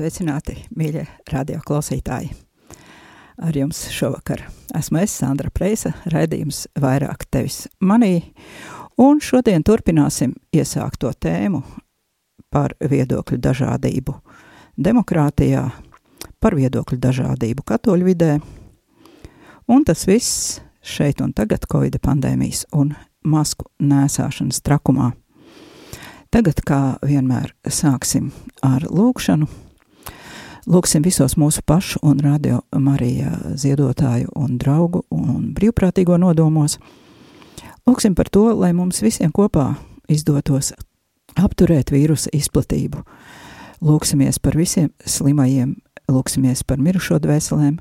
sveicināti, mīļie radioklausītāji! Ar jums šovakar esmu es, Sandra Preisa, raidījums vairāk tevis manī, un šodien turpināsim iesākto tēmu par viedokļu dažādību demokrātijā, par viedokļu dažādību katoļu vidē, un tas viss šeit un tagad Covid pandēmijas un masku nēsāšanas trakumā. Tagad, kā vienmēr, sāksim ar lūkšanu. Lūksim visos mūsu pašu un radio Marija ziedotāju un draugu un brīvprātīgo nodomos. Lūksim par to, lai mums visiem kopā izdotos apturēt vīrusa izplatību. Lūksimies par visiem slimajiem, lūksimies par mirušo dvēselēm,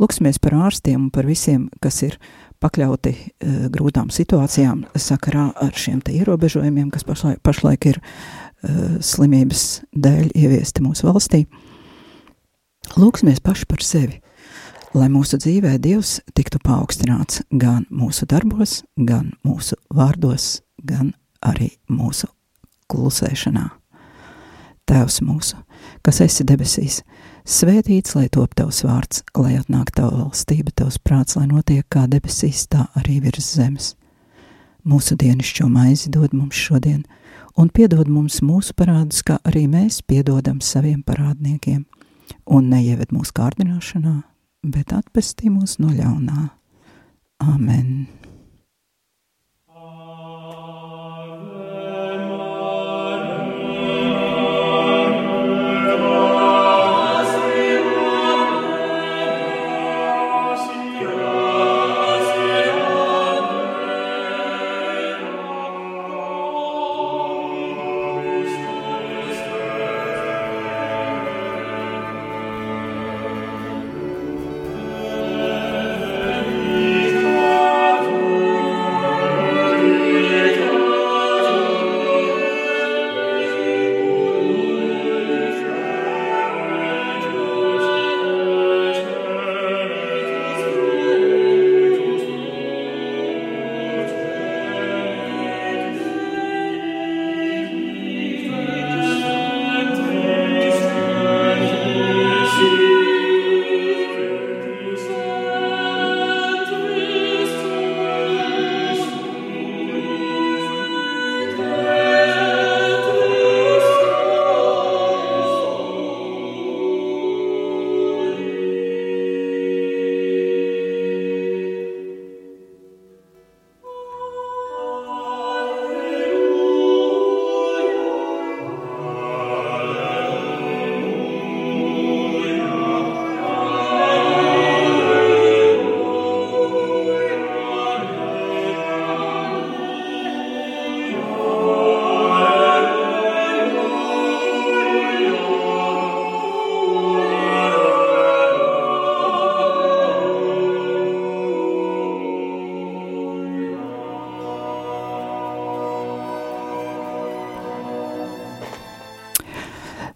lūksimies par ārstiem un par visiem, kas ir pakļauti e, grūtām situācijām sakarā ar šiem te ierobežojumiem, kas pašlaik, pašlaik ir e, slimības dēļ ieviesti mūsu valstī. Lūksimies paši par sevi, lai mūsu dzīvē Dievs tiktu paaugstināts gan mūsu darbos, gan mūsu vārdos, gan arī mūsu klusēšanā. Tēvs mūsu, kas esi debesīs, svētīts, lai top tavs vārds, lai atnāk tava valstība, tavs prāts, lai notiek kā debesīs, tā arī virs zemes. Mūsu dienascho maizi dod mums šodien, un piedod mums mūsu parādus, kā arī mēs piedodam saviem parādniekiem, un neieved mūsu kārdināšanā, bet atpestī mūs no ļaunā. Amen!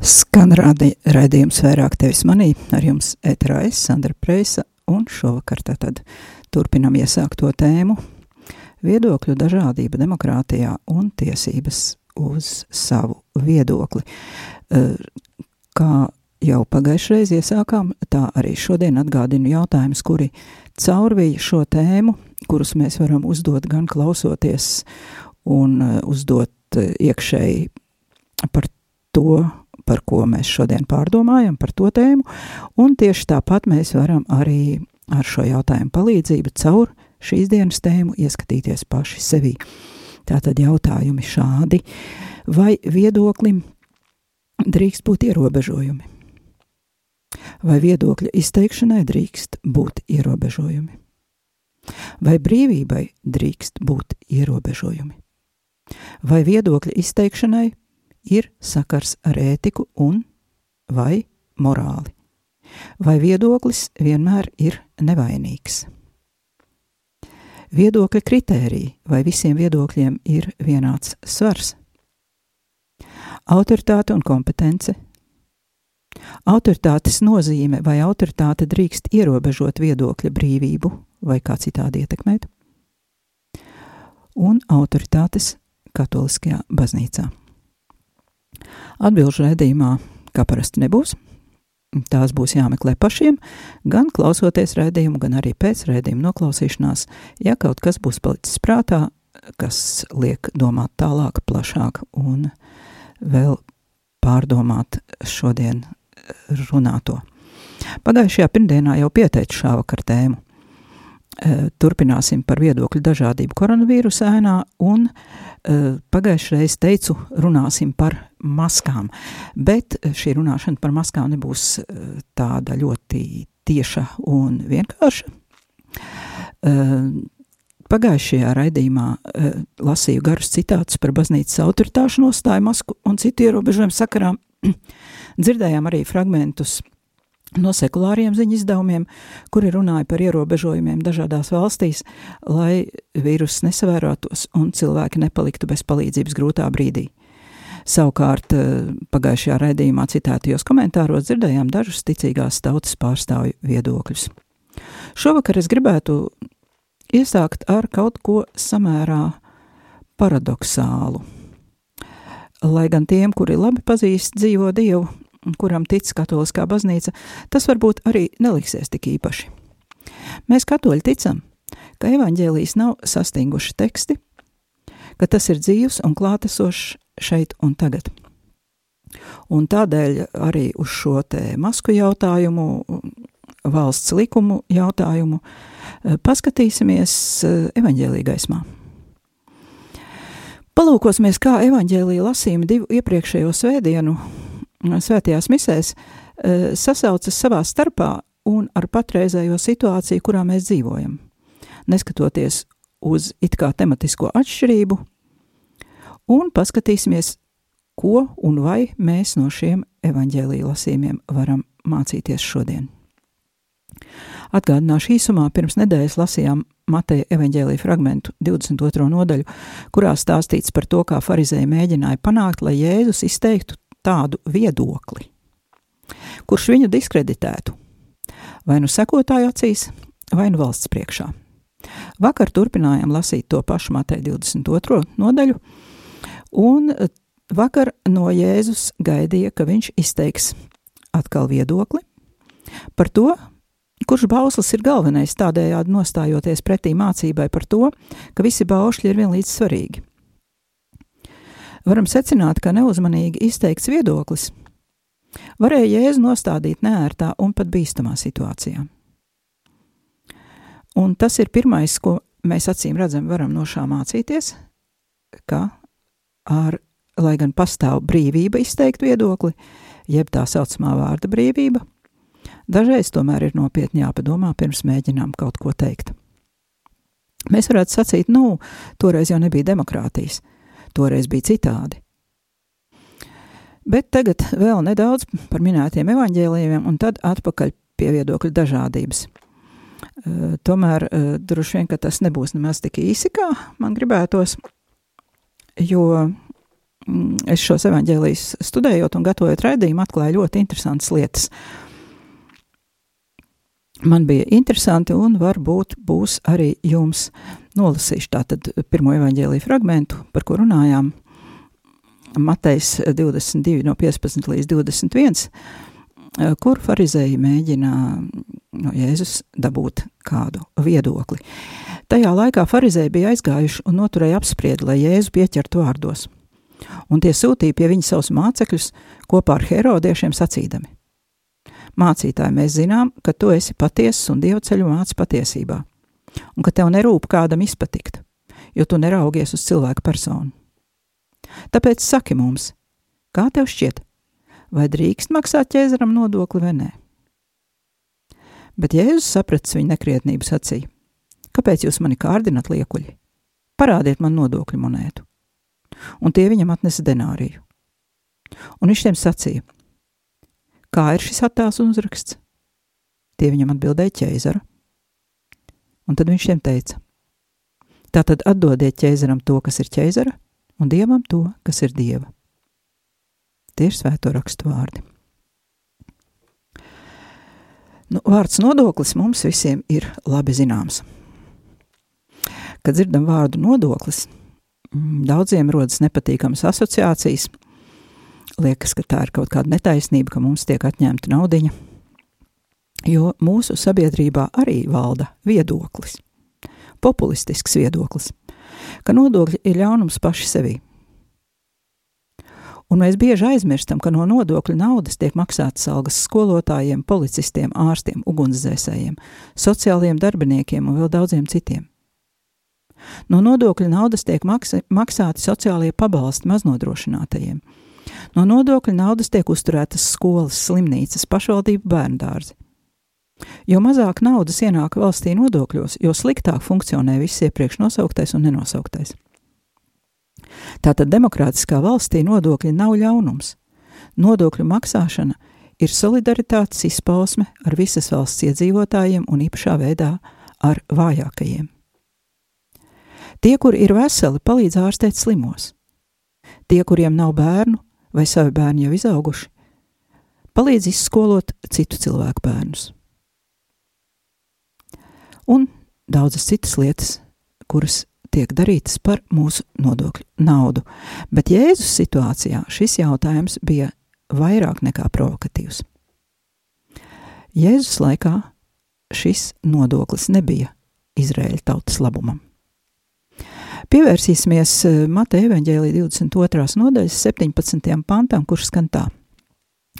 Skan radi, raidījums vairāk tevis manī, ar jums ēterā es, Sandra Preisa, un šovakar tātad turpinam iesākto tēmu viedokļu dažādība demokrātijā un tiesības uz savu viedokli. Eh, Kā jau pagājušreiz iesākām, tā arī šodien atgādinu jautājumus, kuri caurvīja šo tēmu, kurus mēs varam uzdot gan klausoties un eh, uzdot iekšēji par to, par ko mēs šodien pārdomājam, par to tēmu, un tieši tāpat mēs varam arī ar šo jautājumu palīdzību caur šīs dienas tēmu ieskatīties paši sevī. Tātad jautājumi šādi, vai viedoklim drīkst būt ierobežojumi? Vai viedokļa izteikšanai drīkst būt ierobežojumi? Vai brīvībai drīkst būt ierobežojumi? Vai viedokļa izteikšanai ir sakars ar ētiku un vai morāli? Vai viedoklis vienmēr ir nevainīgs? Viedokļa kritērija, vai visiem viedokļiem ir vienāds svars? Autoritāte un kompetence. Autoritātes nozīme vai autoritāte drīkst ierobežot viedokļa brīvību vai kā citādi ietekmēt, un autoritātes katoliskajā baznīcā. Atbilžu redzījumā, kā parasti nebūs, tās būs jāmeklē pašiem, gan klausoties redzējumu, gan arī pēc redzējuma noklausīšanās, ja kaut kas būs palicis prātā, kas liek domāt tālāk, plašāk un vēl pārdomāt šodien runāto. Pagājušajā pirmdienā jau pieteicu šā vakar tēmu. Eh, turpināsim par viedokļu dažādību koronavīrusa ēnā, un eh, pagājušajā reizē teicu, runāsim par maskām. Bet šī runāšana par maskām nebūs eh, tāda ļoti tieša un vienkārša. Pagājušajā raidījumā lasīju garus citātus par baznīcas autoritāšu nostāju masku un citu ierobežojumu sakarā. Dzirdējām arī fragmentus no sekulāriem ziņu izdevumiem, kuri runāja par ierobežojumiem dažādās valstīs, lai vīruss nesavērotos un cilvēki nepaliktu bez palīdzības grūtā brīdī. Savukārt eh, pagājušajā raidījumā citētajos komentāros dzirdējām dažus ticīgās tautas pārstāvju viedokļus. Šovakar es gribētu iesākt ar kaut ko samērā paradoxālu. Lai gan tiem, kuri labi pazīst dzīvo Dievu, kuram tic katoliskā baznīca, tas varbūt arī neliksies tik īpaši. Mēs katoļi ticam, ka evaņģēlijas nav sastinguši teksti, ka tas ir dzīvs un klātesošs šeit un tagad. Un tādēļ arī uz šo te masku jautājumu, valsts likumu jautājumu, paskatīsimies evaņģēlī gaismā. Palūkosimies, kā evaņģēlīja lasījumi divu iepriekšējo svētdienu svētajās misēs e, sasaucas savā starpā un ar patreizējo situāciju, kurā mēs dzīvojam. Neskatoties uz it kā tematisko atšķirību, un paskatīsimies, ko un vai mēs no šiem evaņģēlīja lasījumiem varam mācīties šodien. Atgādināšu īsumā, pirms nedēļas lasījām Mateja evaņģēlīja fragmentu 22. nodaļu, kurā stāstīts par to, kā farizēji mēģināja panākt, lai Jēzus izteiktu tādu viedokli, kurš viņu diskreditētu vai nu sekotāju acīs, vai nu valsts priekšā. Vakar turpinājām lasīt to pašu Mateja 22. nodaļu, un vakar no Jēzus gaidīja, ka viņš izteiks atkal viedokli par to, kurš bauslis ir galvenais, tādējādi nostājoties pretī mācībai par to, ka visi baušļi ir vienlīdz svarīgi varam secināt, ka neuzmanīgi izteikts viedoklis varēja jēzu nostādīt neērtā un pat bīstamā situācijā. Un tas ir pirmais, ko mēs acīm redzam, varam no šā mācīties, ka ar, lai gan pastāv brīvība izteikt viedokli, jeb tā saucamā vārda brīvība, dažreiz tomēr ir nopietni jāpadomā pirms mēģinām kaut ko teikt. Mēs varētu sacīt, nu, toreiz jau nebija demokrātijas, toreiz bija citādi. Bet tagad vēl nedaudz par minētiem evaņģēlījumiem, un tad atpakaļ pie viedokļu dažādības. Uh, tomēr uh, droši vien, tas nebūs nemaz tik īsi, kā man gribētos, jo mm, es šos evaņģēlījus studējot un gatavojot raidījumu atklāju ļoti interesantas lietas. Man bija interesanti un varbūt būs arī jums nolasīšu tātad pirmo evaņģēlīju fragmentu, par ko runājām. Matejs 22 no 15 līdz 21, kur farizēji mēģina no Jēzus dabūt kādu viedokli. Tajā laikā farizēji bija aizgājuši un noturēja apspriedi, lai Jēzu pieķertu vārdos. Un tie sūtīja pie viņa savus mācekļus kopā ar herodiešiem sacīdami. Mācītāji, mēs zinām, ka tu esi patiess un Dieva ceļu māci patiesībā un ka tev nerūp kādam izpatikt, jo tu neraugies uz cilvēku personu. Tāpēc saki mums, kā tev šķiet, vai drīkst maksāt ķēzaram nodokli vai nē? Bet Jēzus sapratis viņa nekrietnību sacīja: Kāpēc jūs mani kārdinat liekuļi? Parādiet man nodokļu monētu. Un tie viņam atnesa denāriju. Un viņš tiem sacīja: Kā ir šis attēls un uzraksts? Tie viņam atbildēja ķēzara. Un tad viņš tiem teica: Tātad atdodiet ķēzaram to, kas ir ķēzara, un dievam to, kas ir dieva. Tie ir svēto rakstu vārdi. Nu, vārds nodoklis mums visiem ir labi zināms. Kad dzirdam vārdu nodoklis, daudziem rodas nepatīkamas asociācijas. Liekas, ka tā ir kaut kāda netaisnība, ka mums tiek atņemta naudiņa. Jo mūsu sabiedrībā arī valda viedoklis, populistisks viedoklis, ka nodokļi ir ļaunums paši sevī. Un mēs bieži aizmirstam, ka no nodokļu naudas tiek maksātas algas skolotājiem, policistiem, ārstiem, ugunsdzēsējiem, sociālajiem darbiniekiem un vēl daudziem citiem. No nodokļu naudas tiek maksāti sociālie pabalsti maznodrošinātajiem. No nodokļu naudas tiek uzturētas skolas, slimnīcas, pašvaldību bērndārzi. Jo mazāk naudas ienāk valstī nodokļos, jo sliktāk funkcionē viss iepriekš nosauktais un nenosauktais. Tātad demokrātiskā valstī nodokļi nav ļaunums. Nodokļu maksāšana ir solidaritātes izpausme ar visas valsts iedzīvotājiem un īpašā veidā ar vājākajiem. Tie, kuri ir veseli, palīdz ārstēt slimos. Tie, kuriem nav bērnu vai savi bērni jau izauguši, palīdz izskolot citu cilvēku bērnus. Un daudzas citas lietas, kuras tiek darītas par mūsu nodokļu naudu. Bet Jēzus situācijā šis jautājums bija vairāk nekā provokatīvs. Jēzus laikā šis nodoklis nebija Izraēļa tautas labumam. Pievērsīsimies Mateja evaņģēlī 22. nodaļas 17. pantam, kurš skan tā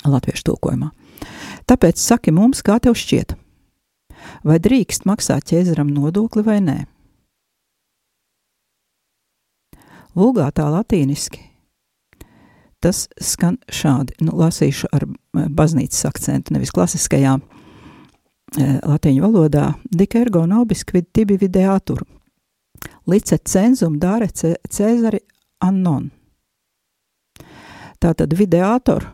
latviešu tulkojumā. Tāpēc saki mums, kā tev šķiet, vai drīkst maksāt ķēzaram nodokli vai nē? vulgātā latīniski. Tas skan šādi, nu, lasīšu ar eh, baznīcas akcentu, nevis klasiskajā e, latīņu valodā. Dika ergo nobis quid tibi videatur, lice cenzum dare Cēzari annon. Tātad videator,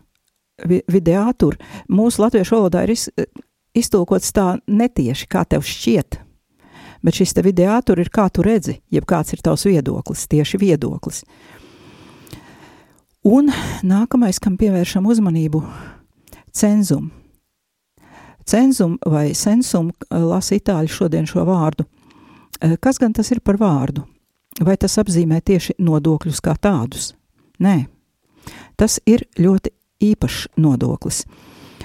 vi, videatur, mūsu latviešu valodā ir iz, iztulkots tā netieši, kā tev šķiet, bet šis te video tur ir kā tu redzi, jeb kāds ir tavs viedoklis, tieši viedoklis. Un nākamais, kam pievēršam uzmanību, cenzum. Cenzum vai sensum, lasa itāļu šodien šo vārdu. Kas gan tas ir par vārdu? Vai tas apzīmē tieši nodokļus kā tādus? Nē, tas ir ļoti īpašs nodoklis.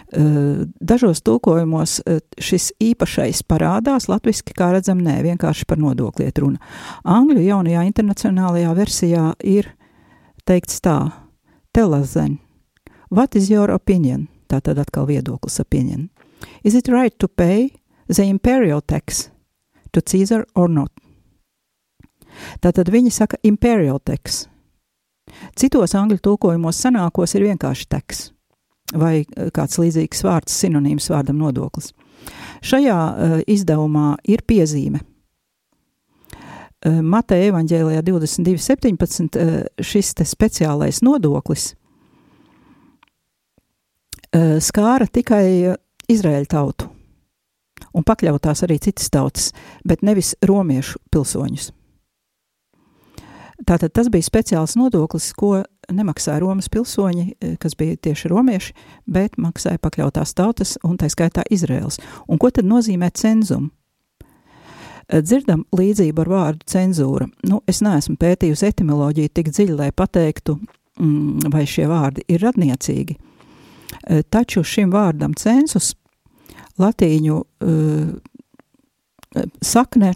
Eh, dažos tulkojumos eh, šis īpašais parādās, latviešu kā redzam, nē, vienkārši par nodokli iet runa. Angļu jaunajā internacionālajā versijā ir teikts tā: Telazen, what is your opinion? Tā tad atkal viedoklis opinion. Is it right to pay the imperial tax to Caesar or not? Tātad viņi saka imperial tax. Citos angļu tulkojumos sanākos ir vienkārši tax vai eh, kāds līdzīgs vārds, sinonīms vārdam nodoklis. Šajā uh, izdevumā ir piezīme. Uh, Mateja evaņģēlijā 22.17. Uh, šis speciālais nodoklis skāra tikai Izraēļa tautu un pakļautās arī citas tautas, bet nevis romiešu pilsoņus. Tātad tas bija speciāls nodoklis, ko nemaksāja Romas pilsoņi, e, kas bija tieši romieši, bet maksāja pakļautās tautas un tā skaitā Izraels. Un ko tad nozīmē cenzum? E, dzirdam līdzību ar vārdu cenzūra. Nu, es neesmu pētījusi etimoloģiju tik dziļi, lai pateiktu, mm, vai šie vārdi ir radniecīgi. E, taču šim vārdam census latīņu uh, sakne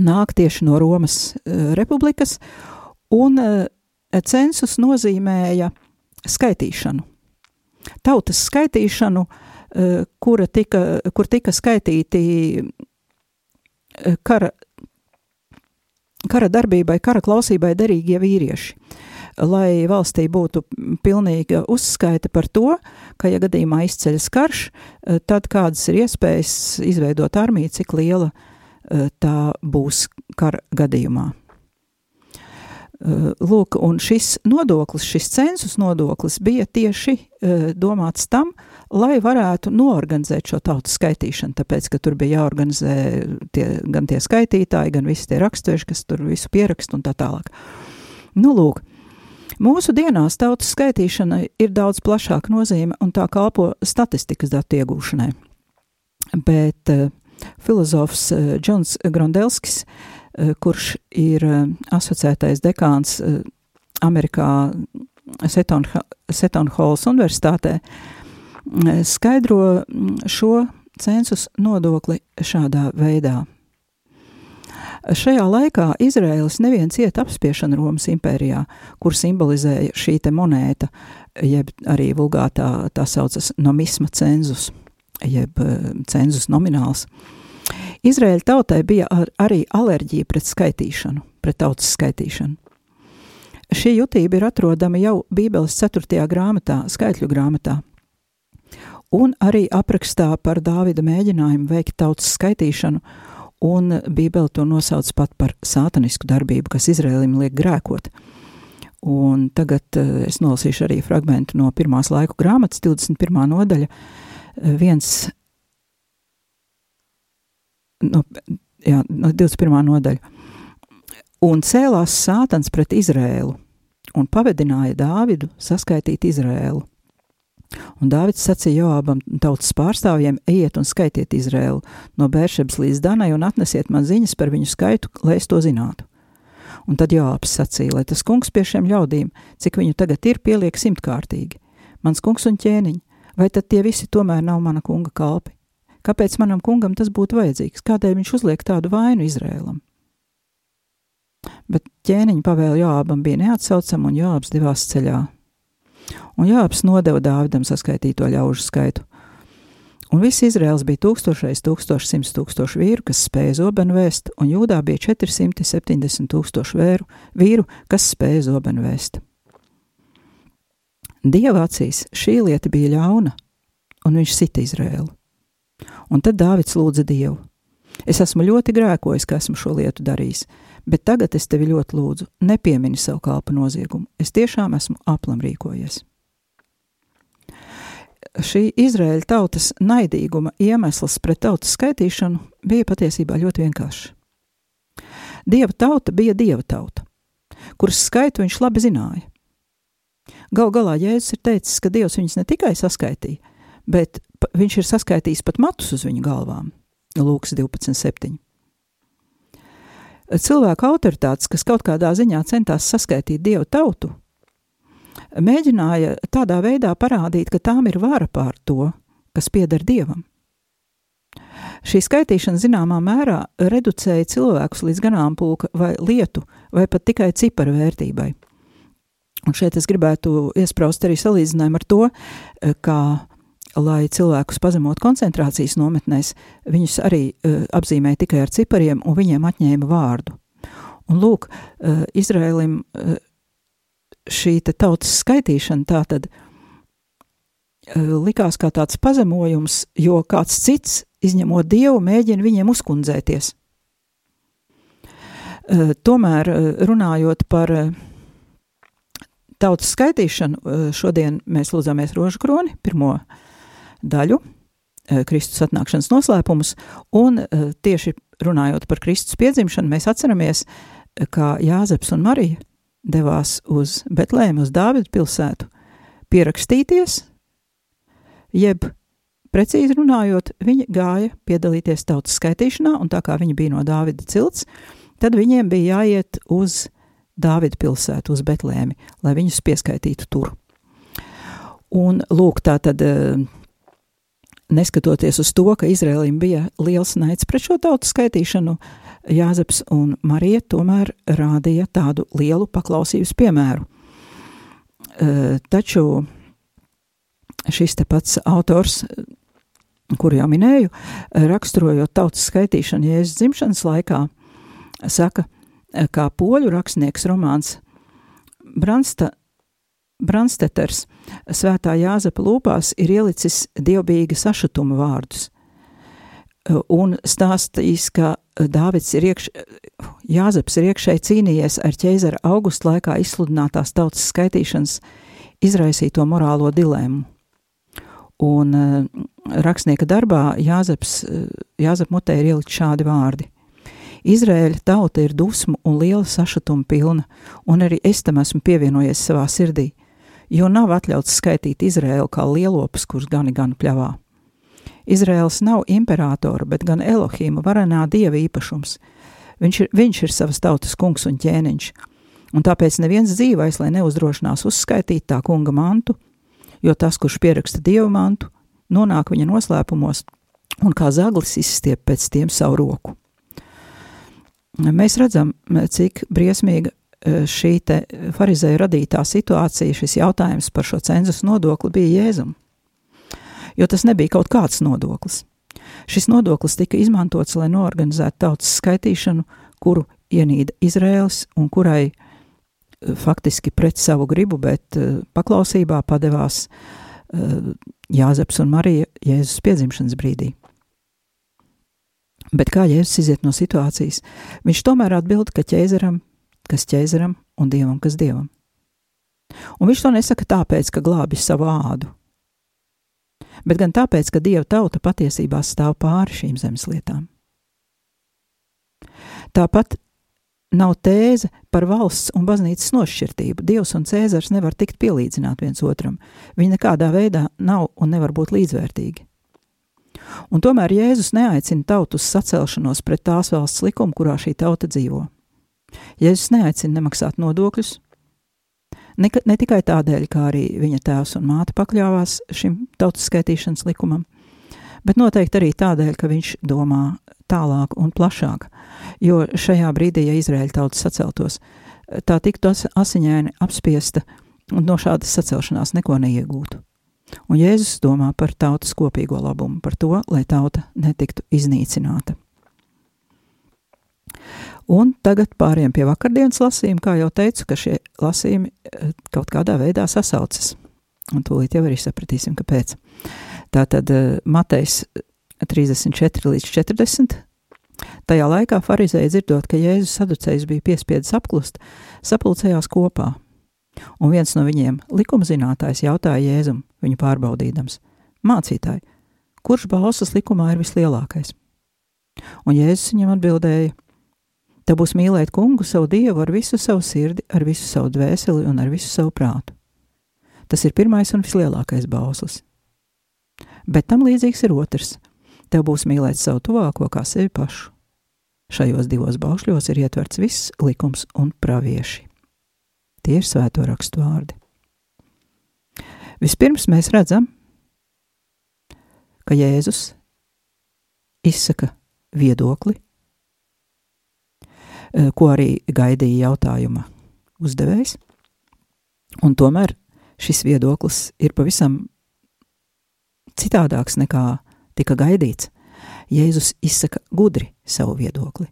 nāk tieši no Romas uh, republikas, un uh, census nozīmēja skaitīšanu. Tautas skaitīšanu, eh, kura tika, kur tika skaitīti kara, kara darbībai, kara klausībai derīgie vīrieši. Lai valstī būtu pilnīga uzskaita par to, ka, ja gadījumā izceļas karš, eh, tad kādas ir iespējas izveidot armiju, cik liela tā būs kara gadījumā. Lūk, un šis nodoklis, šis census nodoklis bija tieši domāts tam, lai varētu noorganizēt šo tautas skaitīšanu, tāpēc, ka tur bija jāorganizē tie, gan tie skaitītāji, gan visi tie rakstveži, kas tur visu pierakst un tā tālāk. Nu, lūk, Mūsu dienās tautas skaitīšana ir daudz plašāka nozīme un tā kalpo statistikas datu iegūšanai. Bet uh, filozofs uh, Džons Grondelskis, uh, kurš ir uh, asociētais dekāns uh, Amerikā Setonhols universitātē, uh, skaidro šo census nodokli šādā veidā. Šajā laikā Izraēlas neviens iet apspiešana Romas impērijā, kur simbolizēja šī monēta, jeb arī vulgātā tā saucas nomisma cenzus, jeb eh, cenzus nomināls. Izraēļa tautai bija ar, arī alerģija pret skaitīšanu, pret tautas skaitīšanu. Šī jutība ir atrodama jau Bībeles 4. grāmatā, skaitļu grāmatā, un arī aprakstā par Dāvida mēģinājumu veikt tautas skaitīšanu un Bībele to nosauc pat par sātanisku darbību, kas Izrēlim liek grēkot. Un tagad uh, es nolasīšu arī fragmentu no pirmās laiku grāmatas, 21. nodaļa, uh, viens no, jā, no 21. nodaļa. Un cēlās sātans pret Izrēlu un pavedināja Dāvidu saskaitīt Izrēlu. Un Dāvids sacīja Joābam tautas pārstāvjiem: Ejiet un skaitiet Izrēlu no Bēršebas līdz Danai un atnesiet man ziņas par viņu skaitu, lai es to zinātu. Un tad Joābs sacīja, lai tas kungs pie šiem ļaudīm, cik viņu tagad ir, pieliek simtkārtīgi. Mans kungs un ķēniņ, vai tad tie visi tomēr nav mana kunga kalpi? Kāpēc manam kungam tas būtu vajadzīgs? Kādēļ viņš uzliek tādu vainu Izrēlam? Bet ķēniņa pavēle Joābam bija neatsaucama, un Joābs devās ceļā un Jāps nodeva Dāvidam saskaitīto ļaužu skaitu. Un viss Izraels bija tūkstošais, tūkstoši simts tūkstoši vīru, kas spēja zobenu vēst, un Jūdā bija 470 tūkstoši vēru, vīru, kas spēja zobenu vēst. Dieva acīs šī lieta bija ļauna, un viņš sita Izraēlu. Un tad Dāvids lūdza Dievu: Es esmu ļoti grēkojis, ka esmu šo lietu darījis, bet tagad es tevi ļoti lūdzu, nepiemini savu kalpu noziegumu. Es tiešām esmu aplam rīkojies šī Izraēļa tautas naidīguma iemesls pret tautas skaitīšanu bija patiesībā ļoti vienkāršs. Dieva tauta bija dieva tauta, kuras skaitu viņš labi zināja. Gal galā Jēzus ir teicis, ka Dievs viņus ne tikai saskaitīja, bet viņš ir saskaitījis pat matus uz viņu galvām. Lūks 12.7. Cilvēku autoritātes, kas kaut kādā ziņā centās saskaitīt dievu tautu, mēģināja tādā veidā parādīt, ka tām ir vara pār to, kas pieder dievam. Šī skaitīšana zināmā mērā reducēja cilvēkus līdz ganāmpulka vai lietu, vai pat tikai ciparu vērtībai. Un šeit es gribētu iespraust arī salīdzinājumu ar to, kā, lai cilvēkus pazemot koncentrācijas nometnēs, viņus arī uh, apzīmēja tikai ar cipariem un viņiem atņēma vārdu. Un lūk, uh, Izraēlim uh, šī tautas skaitīšana tā tad likās kā tāds pazemojums, jo kāds cits, izņemot Dievu, mēģina viņiem uzkundzēties. Tomēr runājot par tautas skaitīšanu, šodien mēs lūdzamies rožu kroni, pirmo daļu, Kristus atnākšanas noslēpumus, un tieši runājot par Kristus piedzimšanu, mēs atceramies, kā Jāzeps un Marija devās uz Betlēmu, uz Dāvidu pilsētu, pierakstīties, jeb, precīzi runājot, viņi gāja piedalīties tautas skaitīšanā, un tā kā viņi bija no Dāvida cilts, tad viņiem bija jāiet uz Dāvida pilsētu, uz Betlēmi, lai viņus pieskaitītu tur. Un lūk, tā tad, eh, neskatoties uz to, ka Izrēlim bija liels naids pret šo tautu skaitīšanu, Jāzeps un Marija tomēr rādīja tādu lielu paklausības piemēru. E, taču šis te pats autors, kuru jau minēju, raksturojot tautas skaitīšanu Jēzus dzimšanas laikā, saka, kā poļu rakstnieks romāns Bransta, Bransteters svētā Jāzepa lūpās ir ielicis dievbijīga sašutuma vārdus un stāstījis, ka Dāvids ir iekš, Jāzeps ir iekšēji cīnījies ar ķeizara augusta laikā izsludinātās tautas skaitīšanas izraisīto morālo dilēmu. Un uh, rakstnieka darbā Jāzeps, uh, Jāzep mutē ir ielikt šādi vārdi. Izraēļa tauta ir dusmu un liela sašutuma pilna, un arī es tam esmu pievienojies savā sirdī, jo nav atļauts skaitīt Izraēlu kā lielopus, kurus gani gan pļavā. Izraels nav imperatora, bet gan Elohīma varenā dieva īpašums. Viņš ir, viņš ir savas tautas kungs un ķēniņš, un tāpēc neviens dzīvais, lai neuzdrošinās uzskaitīt tā kunga mantu, jo tas, kurš pieraksta dievu mantu, nonāk viņa noslēpumos un kā zaglis izstiep pēc tiem savu roku. Mēs redzam, cik briesmīga šī farizēja radītā situācija, šis jautājums par šo cenzus nodokli bija Jēzum jo tas nebija kaut kāds nodoklis. Šis nodoklis tika izmantots, lai noorganizētu tautas skaitīšanu, kuru ienīda Izraels un kurai faktiski pret savu gribu, bet paklausībā padevās Jāzeps un Marija Jēzus piedzimšanas brīdī. Bet kā Jēzus iziet no situācijas? Viņš tomēr atbild, ka ķēzaram, kas ķēzaram un dievam, kas dievam. Un viņš to nesaka tāpēc, ka glābi savu ādu, bet gan tāpēc, ka Dieva tauta patiesībā stāv pāri šīm zemes lietām. Tāpat nav tēze par valsts un baznīcas nošķirtību. Dievs un Cēzars nevar tikt pielīdzināti viens otram. Viņi nekādā veidā nav un nevar būt līdzvērtīgi. Un tomēr Jēzus neaicina tautu uz sacelšanos pret tās valsts likumu, kurā šī tauta dzīvo. Jēzus neaicina nemaksāt nodokļus, Ne, ne tikai tādēļ, kā arī viņa tēvs un māte pakļāvās šim tautas skaitīšanas likumam, bet noteikti arī tādēļ, ka viņš domā tālāk un plašāk. Jo šajā brīdī, ja Izraēļa tauta saceltos, tā tiktu asiņaini apspiesta un no šādas sacelšanās neko neiegūtu. Un Jēzus domā par tautas kopīgo labumu, par to, lai tauta netiktu iznīcināta. Un tagad pāriem pie vakardienas lasījuma, kā jau teicu, ka šie lasījumi eh, kaut kādā veidā sasaucas. Un tūlīt jau arī sapratīsim, kāpēc. Tātad eh, Matejs 34 līdz 40. Tajā laikā farizēji dzirdot, ka Jēzus saducējs bija piespiedzis apklust, sapulcējās kopā. Un viens no viņiem, likumzinātājs, jautāja Jēzum, viņu pārbaudīdams: Mācītāji, kurš bausas likumā ir vislielākais? Un Jēzus viņam atbildēja: Tev būs mīlēt kungu savu dievu ar visu savu sirdi, ar visu savu dvēseli un ar visu savu prātu. Tas ir pirmais un vislielākais bauslis. Bet tam līdzīgs ir otrs. Tev būs mīlēt savu tuvāko kā sevi pašu. Šajos divos baušļos ir ietverts viss likums un pravieši. Tie ir svēto rakstu vārdi. Vispirms mēs redzam, ka Jēzus izsaka viedokli ko arī gaidīja jautājuma uzdevējs. Un tomēr šis viedoklis ir pavisam citādāks nekā tika gaidīts. Jēzus izsaka gudri savu viedokli.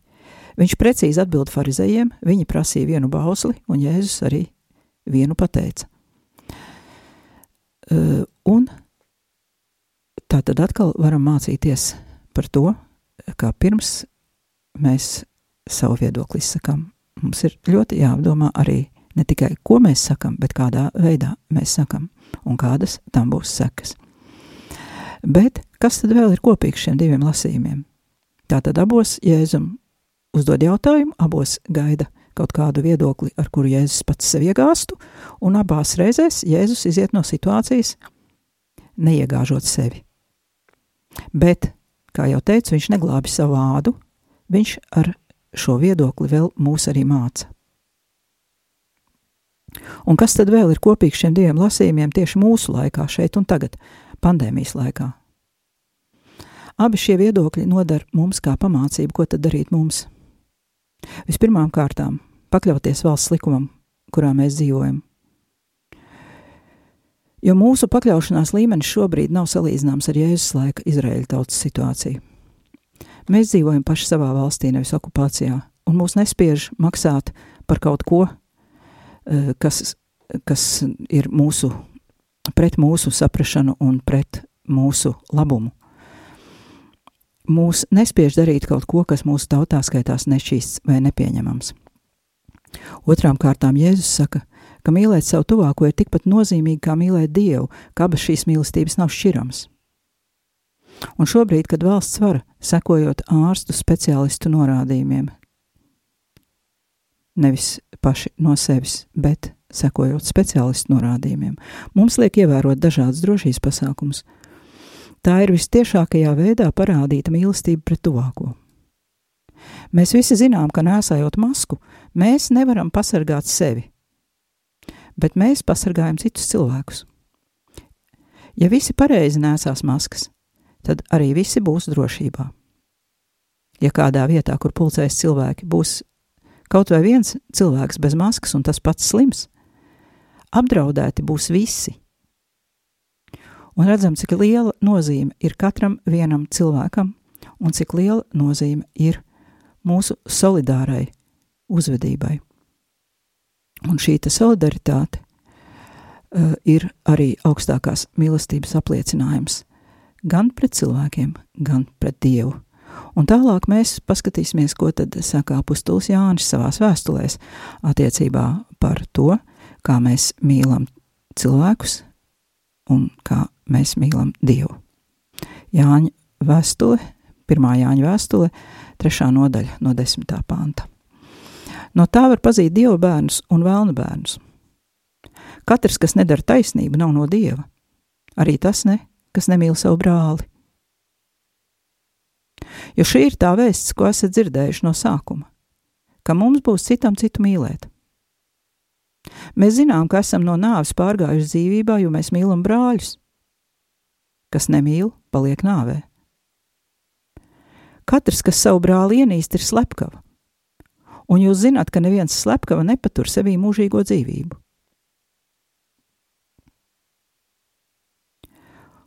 Viņš precīzi atbild farizējiem, viņi prasīja vienu bausli, un Jēzus arī vienu pateica. Uh, un tā tad atkal varam mācīties par to, kā pirms mēs savu viedokli izsakām. Mums ir ļoti jāapdomā arī ne tikai, ko mēs sakam, bet kādā veidā mēs sakam un kādas tam būs sekas. Bet kas tad vēl ir kopīgs šiem diviem lasījumiem? Tātad abos Jēzum uzdod jautājumu, abos gaida kaut kādu viedokli, ar kuru Jēzus pats sev iegāstu, un abās reizēs Jēzus iziet no situācijas, neiegāžot sevi. Bet, kā jau teicu, viņš neglābi savu ādu, viņš ar šo viedokli vēl mūs arī māca. Un kas tad vēl ir kopīgs šiem diviem lasījumiem tieši mūsu laikā, šeit un tagad, pandēmijas laikā? Abi šie viedokļi nodara mums kā pamācību, ko tad darīt mums. Vispirmām kārtām pakļauties valsts likumam, kurā mēs dzīvojam. Jo mūsu pakļaušanās līmenis šobrīd nav salīdzināms ar Jēzus laika Izraēļa tautas situāciju. Mēs dzīvojam paši savā valstī, nevis okupācijā, un mūs nespiež maksāt par kaut ko, eh, kas, kas ir mūsu, pret mūsu saprašanu un pret mūsu labumu. mūs nespiež darīt kaut ko, kas mūsu tautā skaitās nešķīsts vai nepieņemams. Otrām kārtām Jēzus saka, ka mīlēt savu tuvāko ir tikpat nozīmīgi kā mīlēt Dievu, ka abas šīs mīlestības nav šķiramas. Un šobrīd, kad valsts vara, sekojot ārstu speciālistu norādījumiem, nevis paši no sevis, bet sekojot speciālistu norādījumiem, mums liek ievērot dažādas drošības pasākumus. Tā ir vistiešākajā veidā parādīta mīlestība pret tuvāko. Mēs visi zinām, ka nesājot masku, mēs nevaram pasargāt sevi, bet mēs pasargājam citus cilvēkus. Ja visi pareizi nesās maskas, tad arī visi būs drošībā. Ja kādā vietā, kur pulcēs cilvēki, būs kaut vai viens cilvēks bez maskas un tas pats slims, apdraudēti būs visi. Un redzam, cik liela nozīme ir katram vienam cilvēkam, un cik liela nozīme ir mūsu solidārai uzvedībai. Un šī solidaritāte uh, ir arī augstākās mīlestības apliecinājums gan pret cilvēkiem, gan pret Dievu. Un tālāk mēs paskatīsimies, ko tad saka apustulis Jānis savās vēstulēs attiecībā par to, kā mēs mīlam cilvēkus un kā mēs mīlam Dievu. Jāņa vēstule, pirmā Jāņa vēstule, trešā nodaļa no desmitā panta. No tā var pazīt Dieva bērnus un vēlnu bērnus. Katrs, kas nedara taisnību, nav no Dieva. Arī tas ne, kas nemīl savu brāli. Jo šī ir tā vēsts, ko esat dzirdējuši no sākuma, ka mums būs citam citu mīlēt. Mēs zinām, ka esam no nāves pārgājuši dzīvībā, jo mēs mīlam brāļus. Kas nemīl, paliek nāvē. Katrs, kas savu brāli ienīst, ir slepkava. Un jūs zināt, ka neviens slepkava nepatur sevī mūžīgo dzīvību.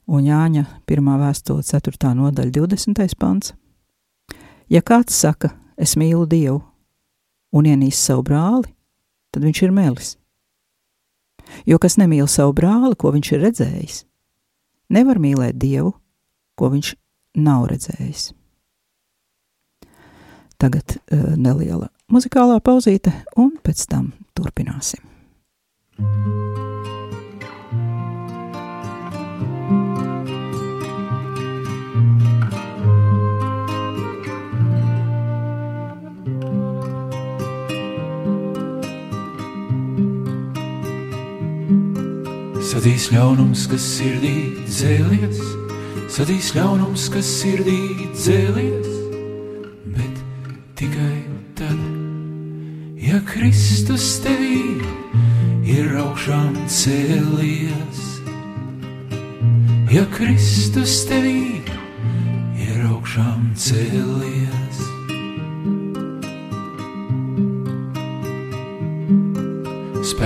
Un Jāņa 1. vēstule 4. nodaļa 20. pants. Ja kāds saka, es mīlu Dievu un ienīst savu brāli, tad viņš ir melis. Jo kas nemīl savu brāli, ko viņš ir redzējis, nevar mīlēt Dievu, ko viņš nav redzējis. Tagad uh, neliela muzikālā pauzīte, un pēc tam turpināsim. thank you Sadīs ļaunums, kas sirdī dzēlies, sadīs ļaunums, kas sirdī dzēlies, bet tikai tad, ja Kristus tevī ir augšām cēlies. Ja Kristus tevī ir augšām cēlies.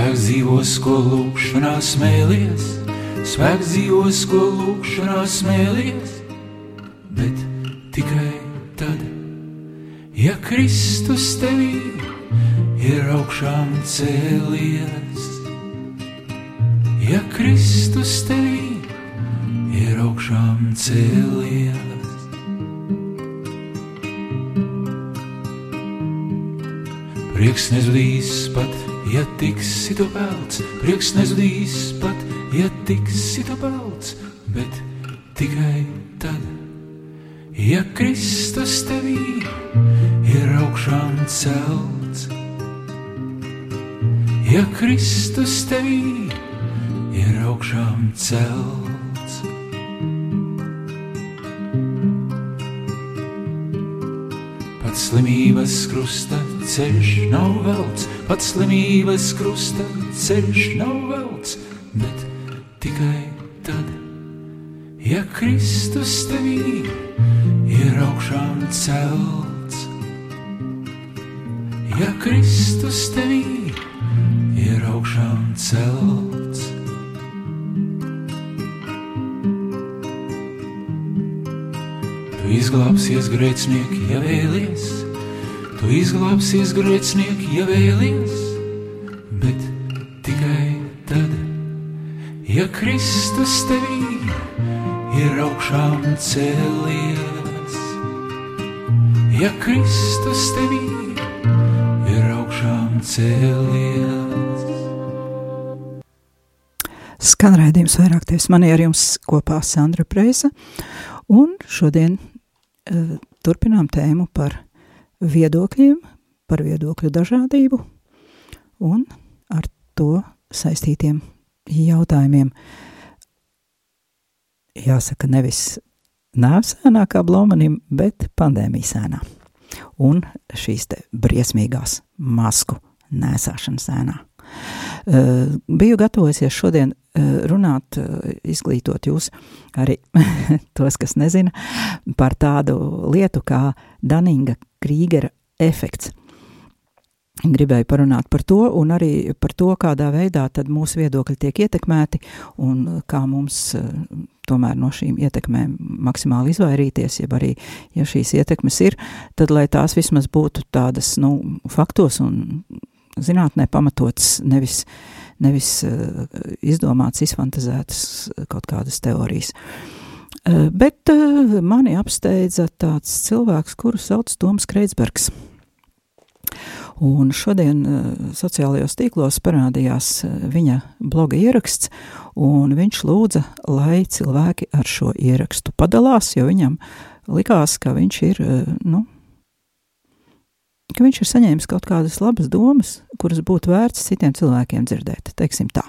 Spēks dzīvos, ko lūkšanā smēlies, spēks dzīvos, ko lūkšanā smēlies, bet tikai tad, ja Kristus tevī ir augšām cēlies. Ja Kristus tevī ir augšām cēlies. Prieks nezudīs pat ja tiksi tu pelts, prieks nezudīs pat, ja tiksi tu pelts, bet tikai tad, ja Kristus tevī ir augšām celts. Ja Kristus tevī ir augšām celts. Pats slimības krusta ceļš nav velts, pats slimības krusta ceļš nav velts, bet tikai tad, ja Kristus tevī ir augšām celts. Ja Kristus tevī ir augšām celts. Tu izglābsies grēcinieki, ja vēlies Tu izglābsies grēcinieki, ja vēlies, bet tikai tad, ja Kristus tevī ir augšām cēlies. ja Kristus tevī ir augšām cēlies. Skan raidījums vairāk tevis manī ar jums kopā Sandra Preisa, un šodien uh, turpinām tēmu par viedokļiem, par viedokļu dažādību un ar to saistītiem jautājumiem. Jāsaka, nevis nāvsēnā kā Blomanim, bet pandēmijas sēnā. Un šīs te briesmīgās masku nēsāšanas sēnā. Uh, biju gatavojusies šodien uh, runāt, uh, izglītot jūs, arī tos, kas nezina, par tādu lietu kā Daninga Krīgera efekts. Gribēju parunāt par to, un arī par to, kādā veidā mūsu viedokļi tiek ietekmēti, un kā mums tomēr no šīm ietekmēm maksimāli izvairīties, jeb arī, ja šīs ietekmes ir, tad lai tās vismaz būtu tādas, nu, faktos un zinātnē pamatotas, nevis, nevis uh, izdomāts, izfantazētas kaut kādas teorijas. Uh, bet uh, mani apsteidza tāds cilvēks, kuru sauc Toms Kreitsbergs. Un šodien uh, sociālajos tīklos parādījās viņa bloga ieraksts, un viņš lūdza, lai cilvēki ar šo ierakstu padalās, jo viņam likās, ka viņš ir, nu, ka viņš ir saņēmis kaut kādas labas domas, kuras būtu vērts citiem cilvēkiem dzirdēt, teiksim tā.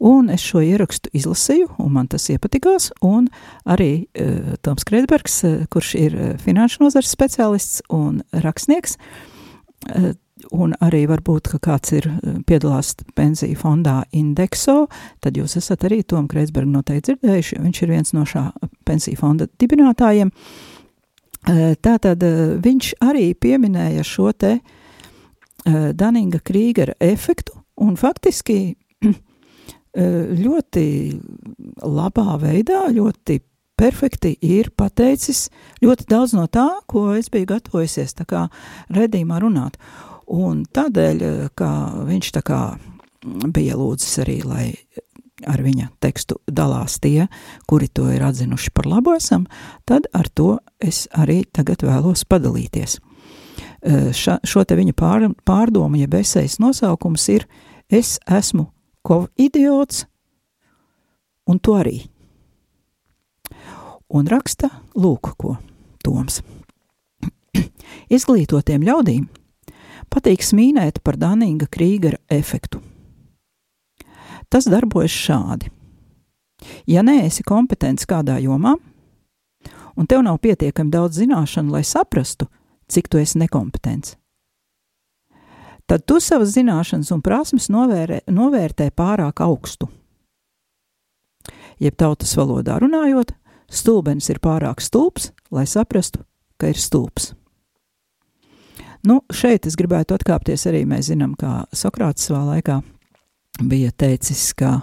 Un es šo ierakstu izlasīju, un man tas iepatikās, arī uh, Toms Kreidbergs, uh, kurš ir uh, finanšu nozares speciālists un rakstnieks, uh, un arī varbūt, ka kāds ir piedalās pensiju fondā Indexo, tad jūs esat arī Tomu Kreitsbergu noteikti dzirdējuši, viņš ir viens no šā pensiju fonda dibinātājiem. Tātad viņš arī pieminēja šo te Daninga Krīgera efektu un faktiski ļoti labā veidā, ļoti perfekti ir pateicis ļoti daudz no tā, ko es biju gatavojusies tā kā redījumā runāt. Un tādēļ, ka viņš tā kā bija lūdzis arī, lai ar viņa tekstu dalās tie, kuri to ir atzinuši par labu esam, tad ar to es arī tagad vēlos padalīties. Ša, šo te viņa pār, pārdomu, ja besejas nosaukums ir Es esmu idiots, un tu arī. Un raksta lūk, ko Toms. Izglītotiem ļaudīm patīk smīnēt par Daninga Krīgera efektu – Tas darbojas šādi. Ja neesi kompetents kādā jomā, un tev nav pietiekami daudz zināšanu, lai saprastu, cik tu esi nekompetents, tad tu savas zināšanas un prasmes novērē, novērtē pārāk augstu. Jeb tautas valodā runājot, stulbenis ir pārāk stulbs, lai saprastu, ka ir stulbs. Nu, šeit es gribētu atkāpties arī, mēs zinām, kā Sokrāts savā laikā bija teicis, ka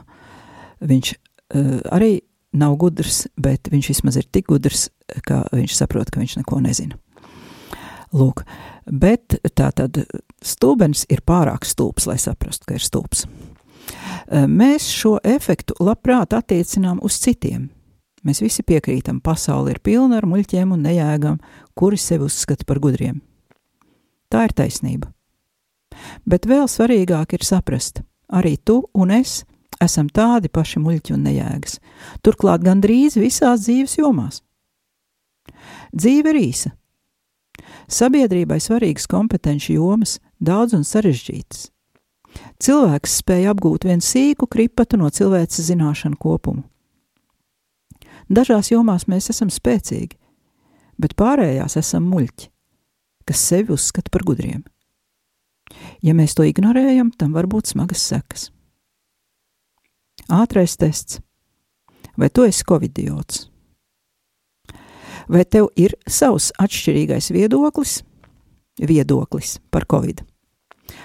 viņš uh, arī nav gudrs, bet viņš vismaz ir tik gudrs, ka viņš saprot, ka viņš neko nezina. Lūk, bet tā tad stulbenis ir pārāk stulbs, lai saprastu, ka ir. Uh, mēs šo efektu labprāt attiecinām uz citiem. Mēs visi piekrītam, pasaule ir pilna ar muļķiem un nejēgam, kuri sevi uzskata par gudriem. Tā ir taisnība. Bet vēl svarīgāk ir saprast, arī tu un es esam tādi paši muļķi un nejēgas, turklāt gandrīz visās dzīves jomās. Dzīve ir īsa. Sabiedrībai svarīgas kompetenci jomas, daudz un sarežģītas. Cilvēks spēja apgūt vienu sīku kripatu no cilvēces zināšanu kopumu. Dažās jomās mēs esam spēcīgi, bet pārējās esam muļķi, kas sevi uzskata par gudriem. Ja mēs to ignorējam, tam var būt smagas sekas. Ātrais tests. Vai tu esi covidiots? Vai tev ir savs atšķirīgais viedoklis, viedoklis par covid,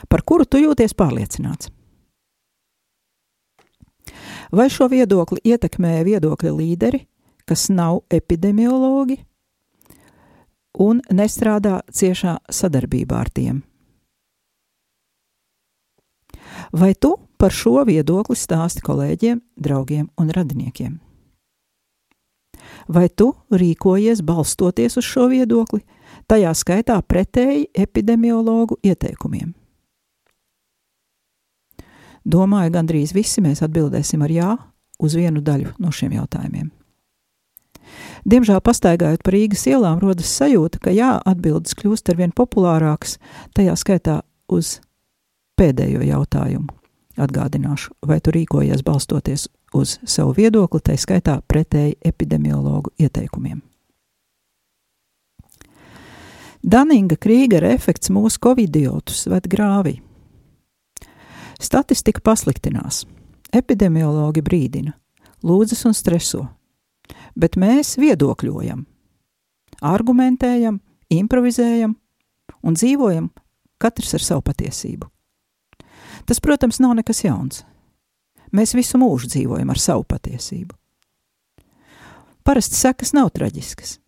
par kuru tu jūties pārliecināts? Vai šo viedokli ietekmē viedokļa līderi, kas nav epidemiologi un nestrādā ciešā sadarbībā ar tiem? Vai tu par šo viedokli stāsti kolēģiem, draugiem un radiniekiem? Vai tu rīkojies balstoties uz šo viedokli, tajā skaitā pretēji epidemiologu ieteikumiem. Domāju, gandrīz visi mēs atbildēsim ar jā uz vienu daļu no šiem jautājumiem. Diemžēl, pastaigājot pa Rīgas ielām, rodas sajūta, ka jā, atbildes kļūst ar vien populārākas, tajā skaitā uz pēdējo jautājumu. Atgādināšu, vai tu rīkojies balstoties uz savu viedokli, tai skaitā pretēji epidemiologu ieteikumiem. Daninga Krīgera efekts mūsu covidiotus ved grāvī. Statistika pasliktinās. Epidemiologi brīdina, lūdzas un streso, bet mēs viedokļojam, argumentējam, improvizējam un dzīvojam katrs ar savu patiesību. Tas, protams, nav nekas jauns. Mēs visu mūžu dzīvojam ar savu patiesību. Parasti sekas nav traģiskas.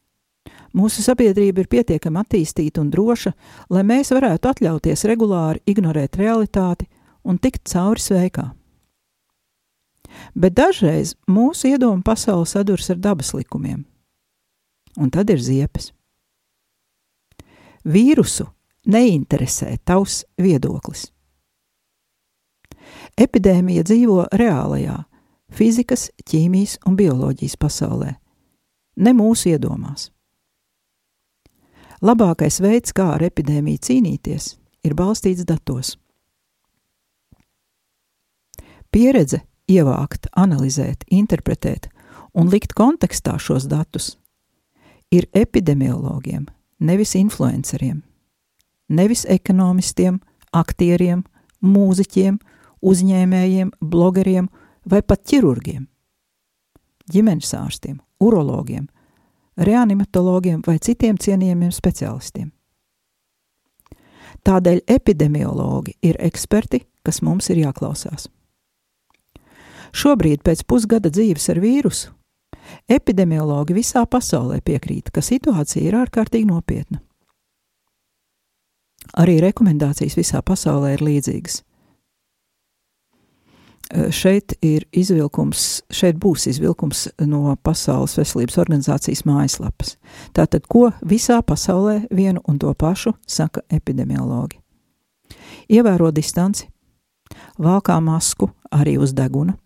Mūsu sabiedrība ir pietiekami attīstīta un droša, lai mēs varētu atļauties regulāri ignorēt realitāti un tikt cauri sveikā. Bet dažreiz mūsu iedomu pasaule sadurs ar dabas likumiem, un tad ir ziepes. Vīrusu neinteresē tavs viedoklis. Epidēmija dzīvo reālajā, fizikas, ķīmijas un bioloģijas pasaulē, ne mūsu iedomās. Labākais veids, kā ar epidēmiju cīnīties, ir balstīts datos. Pieredze ievākt, analizēt, interpretēt un likt kontekstā šos datus ir epidemiologiem, nevis influenceriem, nevis ekonomistiem, aktieriem, mūziķiem, uzņēmējiem, blogeriem vai pat ķirurgiem, ģimenes ārstiem, urologiem, reanimatologiem vai citiem cienījamiem specialistiem. Tādēļ epidemiologi ir eksperti, kas mums ir jāklausās. Šobrīd, pēc pusgada dzīves ar vīrusu, epidemiologi visā pasaulē piekrīt, ka situācija ir ārkārtīgi nopietna. Arī rekomendācijas visā pasaulē ir līdzīgas. Šeit ir izvilkums, šeit būs izvilkums no Pasaules veselības organizācijas mājaslapas. Tātad, ko visā pasaulē vienu un to pašu saka epidemiologi? Ievēro distanci, valkā masku arī uz deguna,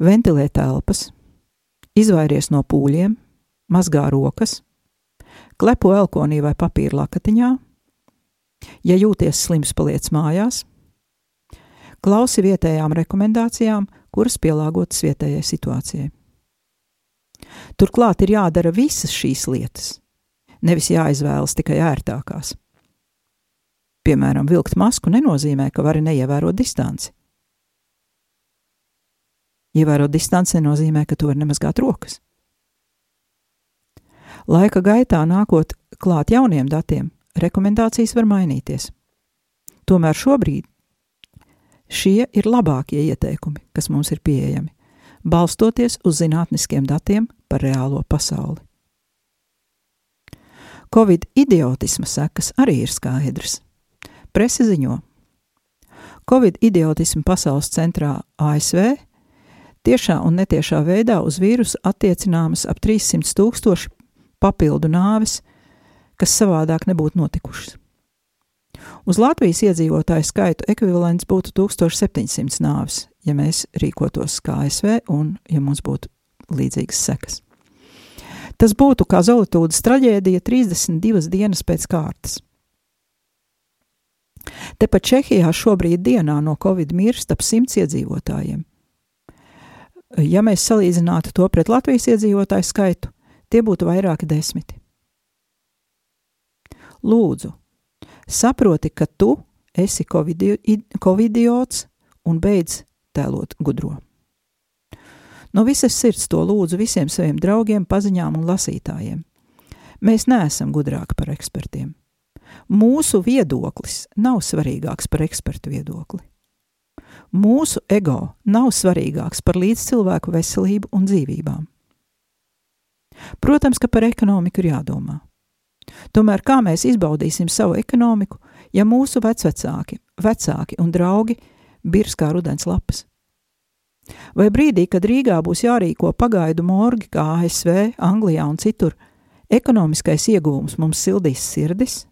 ventilē telpas, izvairies no pūļiem, mazgā rokas, klepo elkonī vai papīra lakatiņā, ja jūties slims, paliec mājās, klausi vietējām rekomendācijām, kuras pielāgotas vietējai situācijai. Turklāt ir jādara visas šīs lietas, nevis jāizvēlas tikai ērtākās. Piemēram, vilkt masku nenozīmē, ka vari neievērot distanci. Ievērot distanci nenozīmē, ka tu vari nemazgāt rokas. Laika gaitā nākot klāt jauniem datiem, rekomendācijas var mainīties. Tomēr šobrīd šie ir labākie ieteikumi, kas mums ir pieejami, balstoties uz zinātniskiem datiem par reālo pasauli. Covid idiotisma sekas arī ir skaidrs. Presi ziņo, Covid idiotisma pasaules centrā ASV Tiešā un netiešā veidā uz vīrusu attiecināmas ap 300 tūkstoši papildu nāves, kas savādāk nebūtu notikušas. Uz Latvijas iedzīvotāju skaitu ekvivalents būtu 1700 nāves, ja mēs rīkotos kā ASV un ja mums būtu līdzīgas sekas. Tas būtu kā Zolītūdas traģēdija 32 dienas pēc kārtas. Tepat Čehijā šobrīd dienā no covid mirst ap simts iedzīvotājiem ja mēs salīdzinātu to pret Latvijas iedzīvotāju skaitu, tie būtu vairāki desmiti. Lūdzu, saproti, ka tu esi covidiots un beidz tēlot gudro. No visas sirds to lūdzu visiem saviem draugiem, paziņām un lasītājiem. Mēs neesam gudrāki par ekspertiem. Mūsu viedoklis nav svarīgāks par ekspertu viedokli. Mūsu ego nav svarīgāks par līdzcilvēku veselību un dzīvībām. Protams, ka par ekonomiku ir jādomā. Tomēr kā mēs izbaudīsim savu ekonomiku, ja mūsu vecvecāki, vecāki un draugi birs kā rudens lapas? Vai brīdī, kad Rīgā būs jārīko pagaidu morgi kā ASV, Anglijā un citur, Ekonomiskais iegūms mums sildīs sirdis.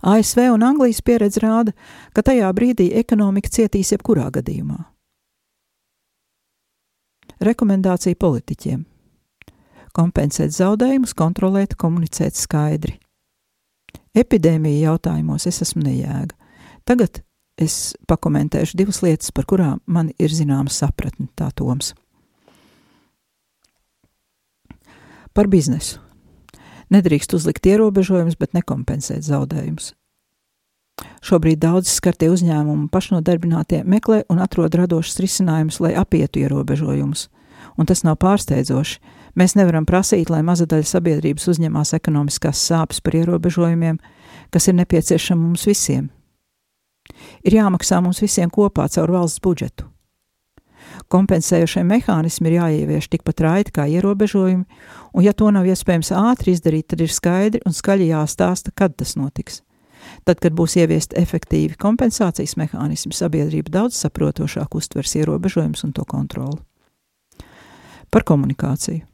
ASV un Anglijas pieredze rāda, ka tajā brīdī ekonomika cietīs jebkurā gadījumā. Rekomendācija politiķiem - kompensēt zaudējumus, kontrolēt, komunicēt skaidri. Epidēmija jautājumos es esmu nejēga. Tagad es pakomentēšu divas lietas, par kurām man ir zināma sapratne, tā Toms. Par biznesu. Nedrīkst uzlikt ierobežojumus, bet nekompensēt zaudējumus. Šobrīd daudz skartie uzņēmumi pašnodarbinātie meklē un atrod radošus risinājumus, lai apietu ierobežojumus. Un tas nav pārsteidzoši. Mēs nevaram prasīt, lai maza daļa sabiedrības uzņemās ekonomiskās sāpes par ierobežojumiem, kas ir nepieciešami mums visiem. Ir jāmaksā mums visiem kopā caur valsts budžetu. Kompensējošie mehānismi ir jāievieš tikpat raiti kā ierobežojumi, un ja to nav iespējams ātri izdarīt, tad ir skaidri un skaļi jāstāsta, kad tas notiks. Tad, kad būs ieviest efektīvi kompensācijas mehānismi, sabiedrība daudz saprotošāk uztvers ierobežojumus un to kontroli. Par komunikāciju.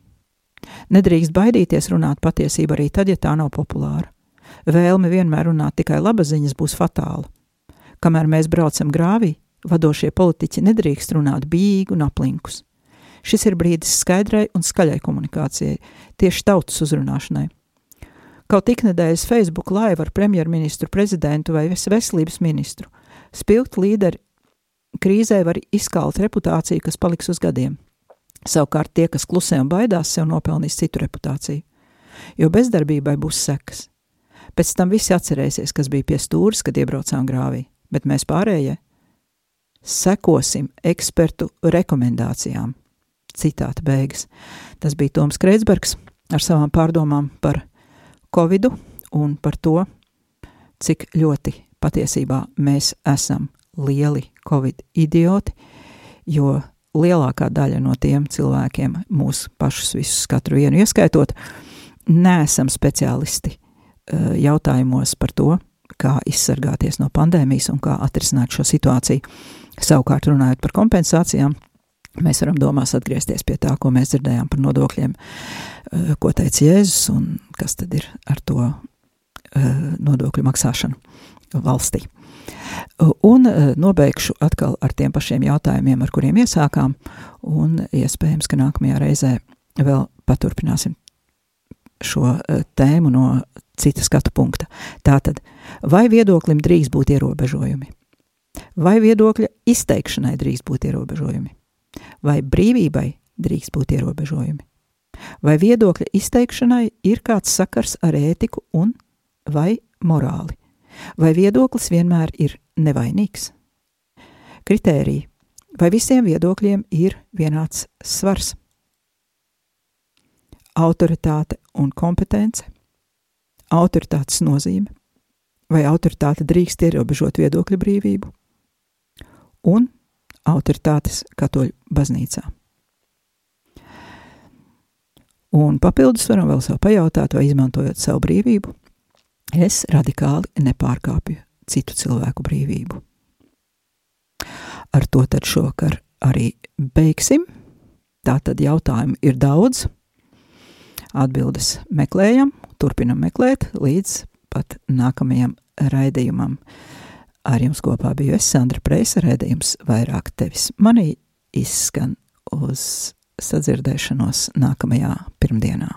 Nedrīkst baidīties runāt patiesību arī tad, ja tā nav populāra. Vēlme vienmēr runāt tikai laba ziņas būs fatāla. Kamēr mēs braucam grāvī, vadošie politiķi nedrīkst runāt bīgi un aplinkus. Šis ir brīdis skaidrai un skaļai komunikācijai, tieši tautas uzrunāšanai. Kaut iknedēļas Facebook laiva ar premjerministru, prezidentu vai veselības ministru. Spilgt līderi krīzē var izkalt reputāciju, kas paliks uz gadiem. Savukārt tie, kas klusē un baidās, sev nopelnīs citu reputāciju. Jo bezdarbībai būs sekas. Pēc tam visi atcerēsies, kas bija pie stūres, kad iebraucām grāvī, bet mēs pārējie sekosim ekspertu rekomendācijām. Citāta beigas. Tas bija Toms Kreitsbergs ar savām pārdomām par Covidu un par to, cik ļoti patiesībā mēs esam lieli Covid idioti, jo lielākā daļa no tiem cilvēkiem, mūsu pašus visus katru vienu ieskaitot, neesam speciālisti eh, jautājumos par to, kā izsargāties no pandēmijas un kā atrisināt šo situāciju. Savukārt, runājot par kompensācijām, mēs varam domās atgriezties pie tā, ko mēs dzirdējām par nodokļiem Eh, ko teica Jēzus un kas tad ir ar to eh, nodokļu maksāšanu valstī. Un eh, nobeigšu atkal ar tiem pašiem jautājumiem, ar kuriem iesākām, un iespējams, ka nākamajā reizē vēl paturpināsim šo tēmu no cita skatu punkta. Tātad, vai viedoklim drīkst būt ierobežojumi? Vai viedokļa izteikšanai drīkst būt ierobežojumi? Vai brīvībai drīkst būt ierobežojumi? Vai viedokļa izteikšanai ir kāds sakars ar ētiku un vai morāli? Vai viedoklis vienmēr ir nevainīgs? Kritērija. Vai visiem viedokļiem ir vienāds svars? Autoritāte un kompetence, autoritātes nozīme, vai autoritāte drīkst ierobežot viedokļu brīvību, un autoritātes katoļu baznīcā. Un papildus varam vēl sev pajautāt, vai izmantojot savu brīvību, es radikāli nepārkāpju citu cilvēku brīvību. Ar to tad šovakar arī beigsim. Tā tad jautājumu ir daudz. Atbildes meklējam, turpinam meklēt līdz pat nākamajam raidījumam. Ar jums kopā biju es, Sandra Preisa, raidījums vairāk tevis. Manī izskan uz sadzirdēšanos nākamajā pirmdienā.